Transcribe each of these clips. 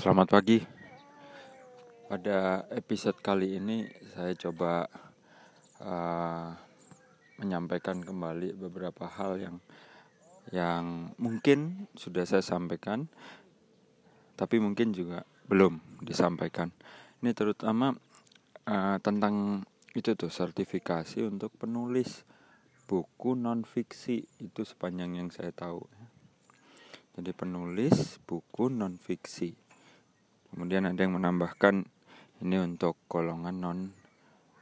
Selamat pagi. Pada episode kali ini saya coba uh, menyampaikan kembali beberapa hal yang yang mungkin sudah saya sampaikan, tapi mungkin juga belum disampaikan. Ini terutama uh, tentang itu tuh sertifikasi untuk penulis buku non fiksi itu sepanjang yang saya tahu. Jadi penulis buku non fiksi Kemudian ada yang menambahkan ini untuk golongan non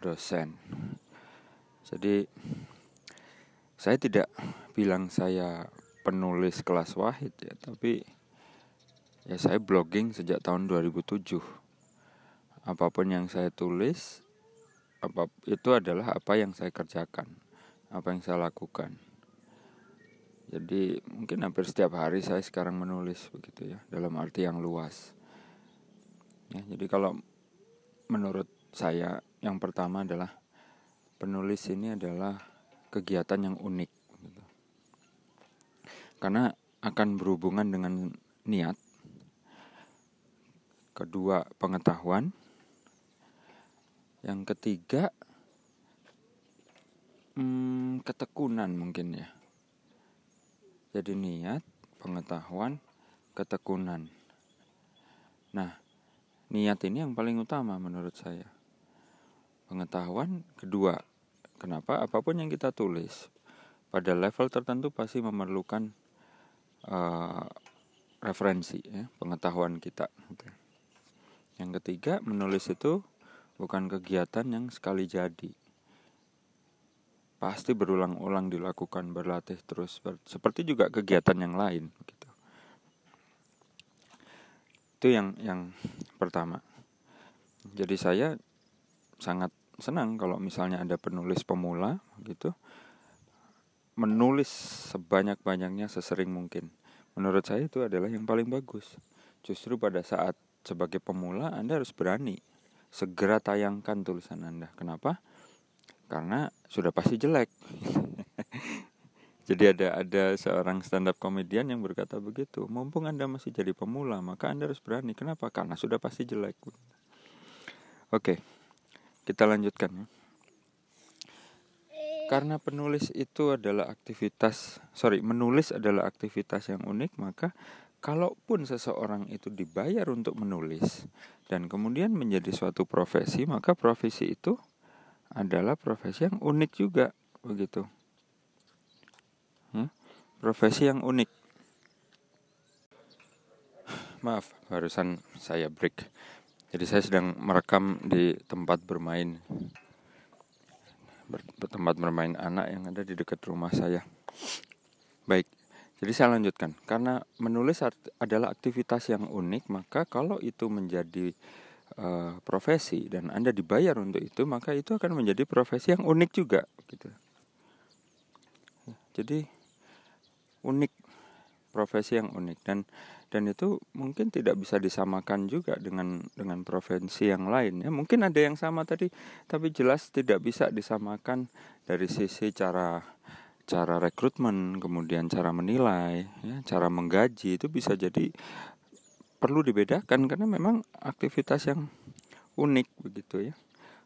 dosen. Jadi saya tidak bilang saya penulis kelas wahid ya, tapi ya saya blogging sejak tahun 2007. Apa pun yang saya tulis apa itu adalah apa yang saya kerjakan, apa yang saya lakukan. Jadi mungkin hampir setiap hari saya sekarang menulis begitu ya, dalam arti yang luas. Ya, jadi kalau menurut saya yang pertama adalah penulis ini adalah kegiatan yang unik, gitu. karena akan berhubungan dengan niat, kedua pengetahuan, yang ketiga hmm, ketekunan mungkin ya. Jadi niat, pengetahuan, ketekunan. Nah, niat ini yang paling utama menurut saya. Pengetahuan kedua, kenapa apa pun yang kita tulis pada level tertentu pasti memerlukan uh, referensi, ya, pengetahuan kita. Yang ketiga, menulis itu bukan kegiatan yang sekali jadi. Pasti berulang-ulang dilakukan, berlatih terus, seperti juga kegiatan yang lain. Gitu. Itu yang yang pertama. Jadi saya sangat senang kalau misalnya ada penulis pemula gitu menulis sebanyak-banyaknya sesering mungkin. Menurut saya itu adalah yang paling bagus. Justru pada saat sebagai pemula Anda harus berani segera tayangkan tulisan Anda. Kenapa? Karena sudah pasti jelek. Jadi ada ada seorang stand up komedian yang berkata begitu, mumpung Anda masih jadi pemula, maka Anda harus berani. Kenapa? Karena sudah pasti jelek. Oke. Kita lanjutkan ya. Karena penulis itu adalah aktivitas, sorry, menulis adalah aktivitas yang unik, maka kalaupun seseorang itu dibayar untuk menulis dan kemudian menjadi suatu profesi, maka profesi itu adalah profesi yang unik juga, begitu profesi yang unik. Maaf, barusan saya break. Jadi saya sedang merekam di tempat bermain tempat bermain anak yang ada di dekat rumah saya. Baik, jadi saya lanjutkan. Karena menulis adalah aktivitas yang unik, maka kalau itu menjadi uh, profesi dan Anda dibayar untuk itu, maka itu akan menjadi profesi yang unik juga, gitu. Jadi unik profesi yang unik. Dan dan itu mungkin tidak bisa disamakan juga dengan dengan profesi yang lain ya. Mungkin ada yang sama tadi tapi jelas tidak bisa disamakan dari sisi cara cara rekrutmen kemudian cara menilai ya cara menggaji. Itu bisa jadi perlu dibedakan karena memang aktivitas yang unik begitu ya.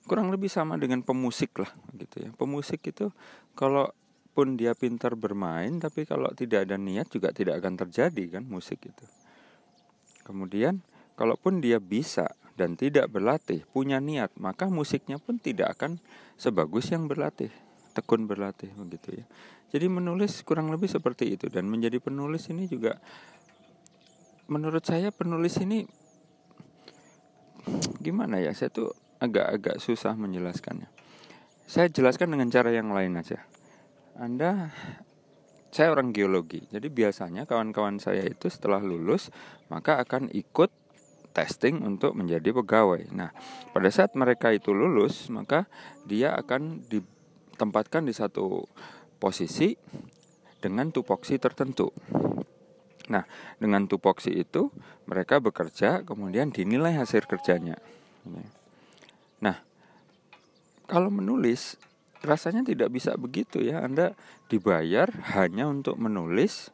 Kurang lebih sama dengan pemusik lah gitu ya. Pemusik itu kalau pun dia pintar bermain tapi kalau tidak ada niat juga tidak akan terjadi kan musik itu. Kemudian kalaupun dia bisa dan tidak berlatih, punya niat, maka musiknya pun tidak akan sebagus yang berlatih, tekun berlatih begitu ya. Jadi menulis kurang lebih seperti itu dan menjadi penulis ini juga menurut saya penulis ini gimana ya? Saya tuh agak-agak susah menjelaskannya. Saya jelaskan dengan cara yang lain aja. Anda saya orang geologi. Jadi biasanya kawan-kawan saya itu setelah lulus maka akan ikut testing untuk menjadi pegawai. Nah, pada saat mereka itu lulus, maka dia akan ditempatkan di satu posisi dengan tupoksi tertentu. Nah, dengan tupoksi itu mereka bekerja, kemudian dinilai hasil kerjanya. Nah, kalau menulis rasanya tidak bisa begitu ya. Anda dibayar hanya untuk menulis,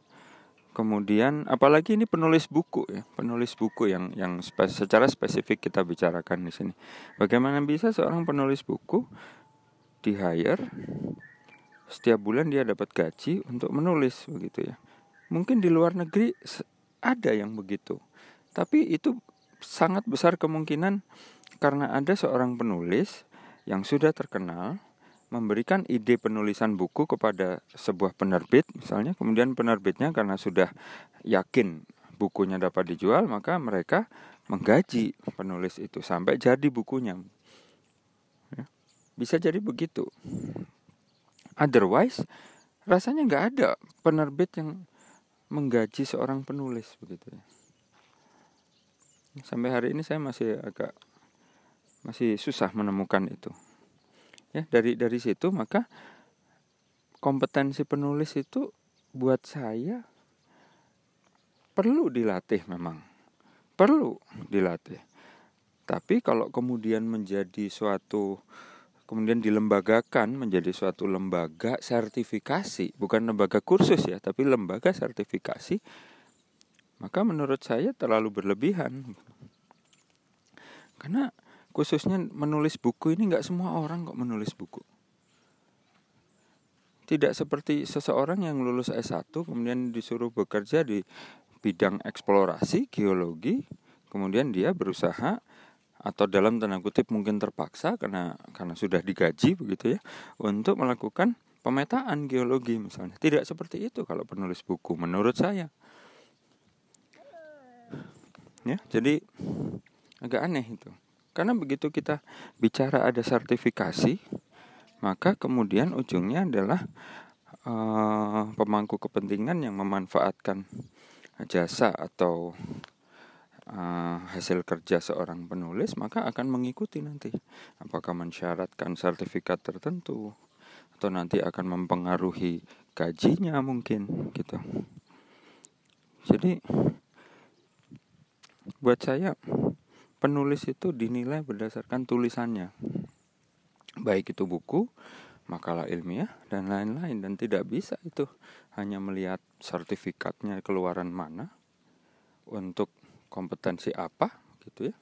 kemudian apalagi ini penulis buku ya penulis buku yang yang spe, secara spesifik kita bicarakan di sini bagaimana bisa seorang penulis buku di hire setiap bulan dia dapat gaji untuk menulis begitu ya mungkin di luar negeri ada yang begitu tapi itu sangat besar kemungkinan karena ada seorang penulis yang sudah terkenal memberikan ide penulisan buku kepada sebuah penerbit misalnya. Kemudian penerbitnya karena sudah yakin bukunya dapat dijual maka mereka menggaji penulis itu sampai jadi bukunya. Ya, bisa jadi begitu. Otherwise rasanya nggak ada penerbit yang menggaji seorang penulis begitu ya. Sampai hari ini saya masih agak masih susah menemukan itu ya. Dari dari situ maka kompetensi penulis itu buat saya perlu dilatih memang. Perlu dilatih. Tapi kalau kemudian menjadi suatu kemudian dilembagakan menjadi suatu lembaga sertifikasi bukan lembaga kursus ya tapi lembaga sertifikasi maka menurut saya terlalu berlebihan. Karena khususnya menulis buku ini nggak semua orang kok menulis buku. Tidak seperti seseorang yang lulus S1 kemudian disuruh bekerja di bidang eksplorasi geologi, kemudian dia berusaha atau dalam tanda kutip mungkin terpaksa karena karena sudah digaji begitu ya untuk melakukan pemetaan geologi misalnya. Tidak seperti itu kalau penulis buku menurut saya. Ya, jadi agak aneh itu. Karena begitu kita bicara ada sertifikasi, maka kemudian ujungnya adalah uh, pemangku kepentingan yang memanfaatkan jasa atau uh, hasil kerja seorang penulis, maka akan mengikuti nanti apakah mensyaratkan sertifikat tertentu atau nanti akan mempengaruhi gajinya mungkin gitu. Jadi buat saya penulis itu dinilai berdasarkan tulisannya. Baik itu buku, makalah ilmiah dan lain-lain dan tidak bisa itu hanya melihat sertifikatnya keluaran mana untuk kompetensi apa gitu ya.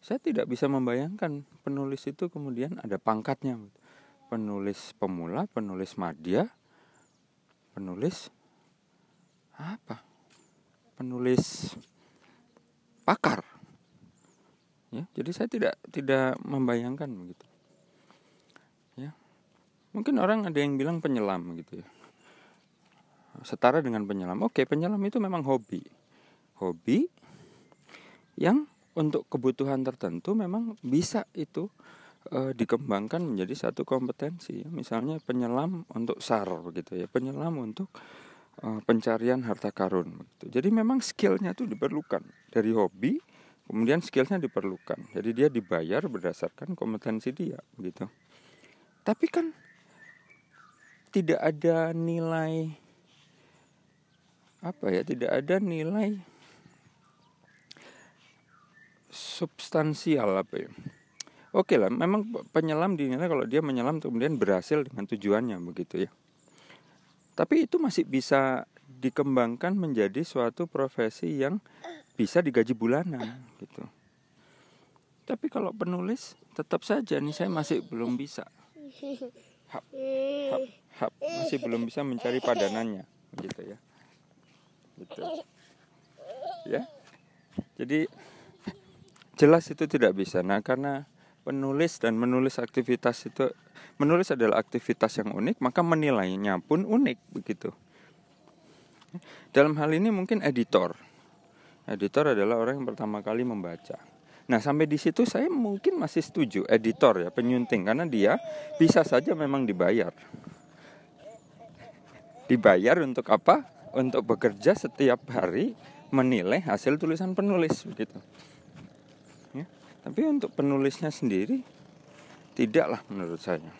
Saya tidak bisa membayangkan penulis itu kemudian ada pangkatnya. Penulis pemula, penulis madya, penulis apa? Penulis pakar jadi saya tidak tidak membayangkan begitu. Ya. Mungkin orang ada yang bilang penyelam gitu ya. Setara dengan penyelam. Oke penyelam itu memang hobi. Hobi yang untuk kebutuhan tertentu memang bisa itu e, dikembangkan menjadi satu kompetensi. Misalnya penyelam untuk sar begitu ya. Penyelam untuk e, pencarian harta karun jadi memang skillnya itu diperlukan. Dari hobi Kemudian skillsnya diperlukan. Jadi dia dibayar berdasarkan kompetensi dia, gitu. Tapi kan tidak ada nilai apa ya? Tidak ada nilai substansial apa ya? Oke lah, memang penyelam dinilai kalau dia menyelam kemudian berhasil dengan tujuannya begitu ya. Tapi itu masih bisa dikembangkan menjadi suatu profesi yang bisa digaji bulanan gitu. Tapi kalau penulis tetap saja nih saya masih belum bisa. Hap, hap, hap, masih belum bisa mencari padanannya gitu ya. Gitu. Ya. Jadi jelas itu tidak bisa. Nah, karena penulis dan menulis aktivitas itu menulis adalah aktivitas yang unik, maka menilainya pun unik begitu. Dalam hal ini mungkin editor Editor adalah orang yang pertama kali membaca. Nah, sampai di situ saya mungkin masih setuju editor ya, penyunting karena dia bisa saja memang dibayar. Dibayar untuk apa? Untuk bekerja setiap hari menilai hasil tulisan penulis begitu. Ya. Tapi untuk penulisnya sendiri tidaklah menurut saya.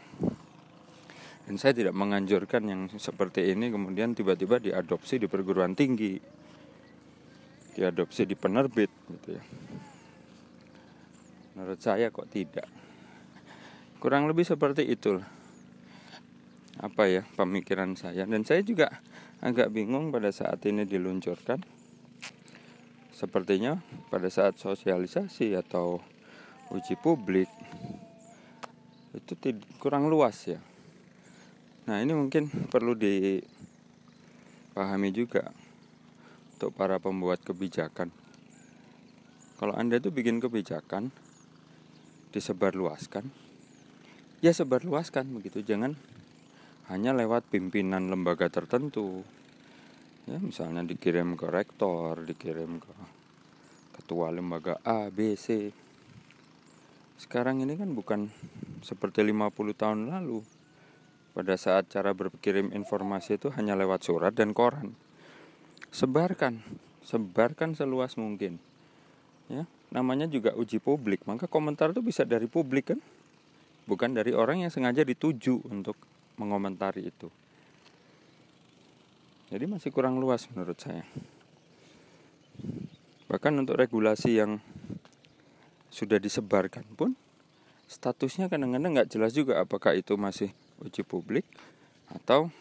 Dan saya tidak menganjurkan yang seperti ini kemudian tiba-tiba diadopsi di perguruan tinggi diadopsi di penerbit gitu ya. Menurut saya kok tidak. Kurang lebih seperti itu Apa ya pemikiran saya dan saya juga agak bingung pada saat ini diluncurkan. Sepertinya pada saat sosialisasi atau uji publik itu kurang luas ya. Nah ini mungkin perlu dipahami juga untuk para pembuat kebijakan. Kalau Anda itu bikin kebijakan disebarluaskan, ya sebarluaskan begitu. Jangan hanya lewat pimpinan lembaga tertentu ya misalnya dikirim ke rektor dikirim ke ketua lembaga A B C sekarang ini kan bukan seperti 50 tahun lalu pada saat cara berkirim informasi itu hanya lewat surat dan koran sebarkan sebarkan seluas mungkin ya namanya juga uji publik maka komentar itu bisa dari publik kan bukan dari orang yang sengaja dituju untuk mengomentari itu. Jadi masih kurang luas menurut saya. Bahkan untuk regulasi yang sudah disebarkan pun statusnya kadang-kadang nggak jelas juga apakah itu masih uji publik atau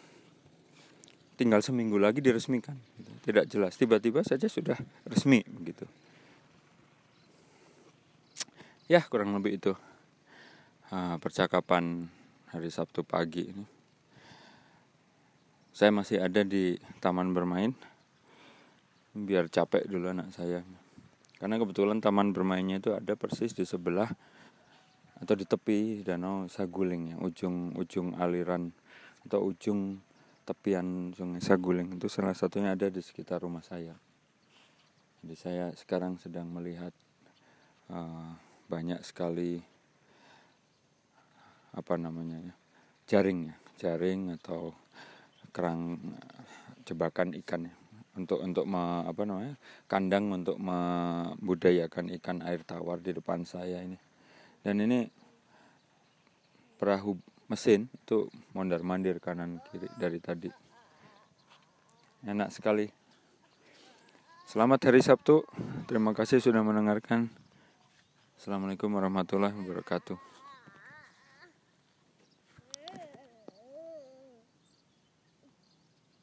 tinggal seminggu lagi diresmikan. Tidak jelas, tiba-tiba saja sudah resmi begitu. Ya kurang lebih itu uh, percakapan hari Sabtu pagi ini. Saya masih ada di taman bermain. Biar capek dulu anak saya. Karena kebetulan taman bermainnya itu ada persis di sebelah atau di tepi danau Saguling ya, ujung-ujung aliran atau ujung tepian Sungai Saguling itu salah satunya ada di sekitar rumah saya. Jadi saya sekarang sedang melihat uh, banyak sekali apa namanya ya jaring ya jaring atau kerang jebakan ikan ya untuk untuk me, apa namanya kandang untuk membudayakan ikan air tawar di depan saya ini dan ini perahu mesin itu mondar mandir kanan kiri dari tadi. Enak sekali. Selamat hari Sabtu. Terima kasih sudah mendengarkan. Assalamualaikum warahmatullahi wabarakatuh